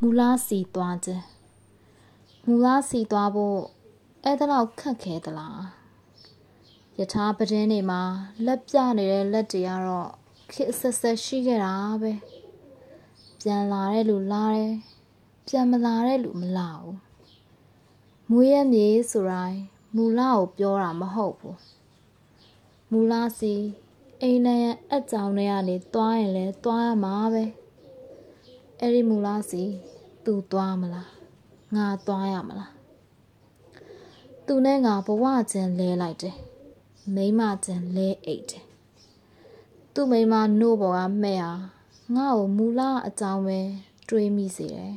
မူလားစီသွားခြင်းမူလားစီသွားဖို့အဲ့ဒါတော့ခက်ခဲသလားယထာပဒင်းတွေမှာလက်ပြနေတဲ့လက်တွေကတော့ခစ်ဆက်ဆက်ရှိခဲ့တာပဲပြန်လာတဲ့လူလာတယ်ပြန်မလာတဲ့လူမလာဘူးမွေးရမြေဆိုတိုင်းမူလာကိုပြောတာမဟုတ်ဘူးမူလာစီအိမ်နဲ့အကြောင်းတွေကနေသွားရင်လဲသွားရမှာပဲ အဲ့ဒီမူလာစီသူသွားမလားငါသွားရမလားသူနဲ့ငါဘဝချင်းလဲလိုက်တယ်မိမချင်းလဲအိတ်တယ်သူ့မိမနှုတ်ပေါ်ကမဲ့ဟာငါ့ကိုမူလာအကြောင်းပဲတွေးမိစေတယ်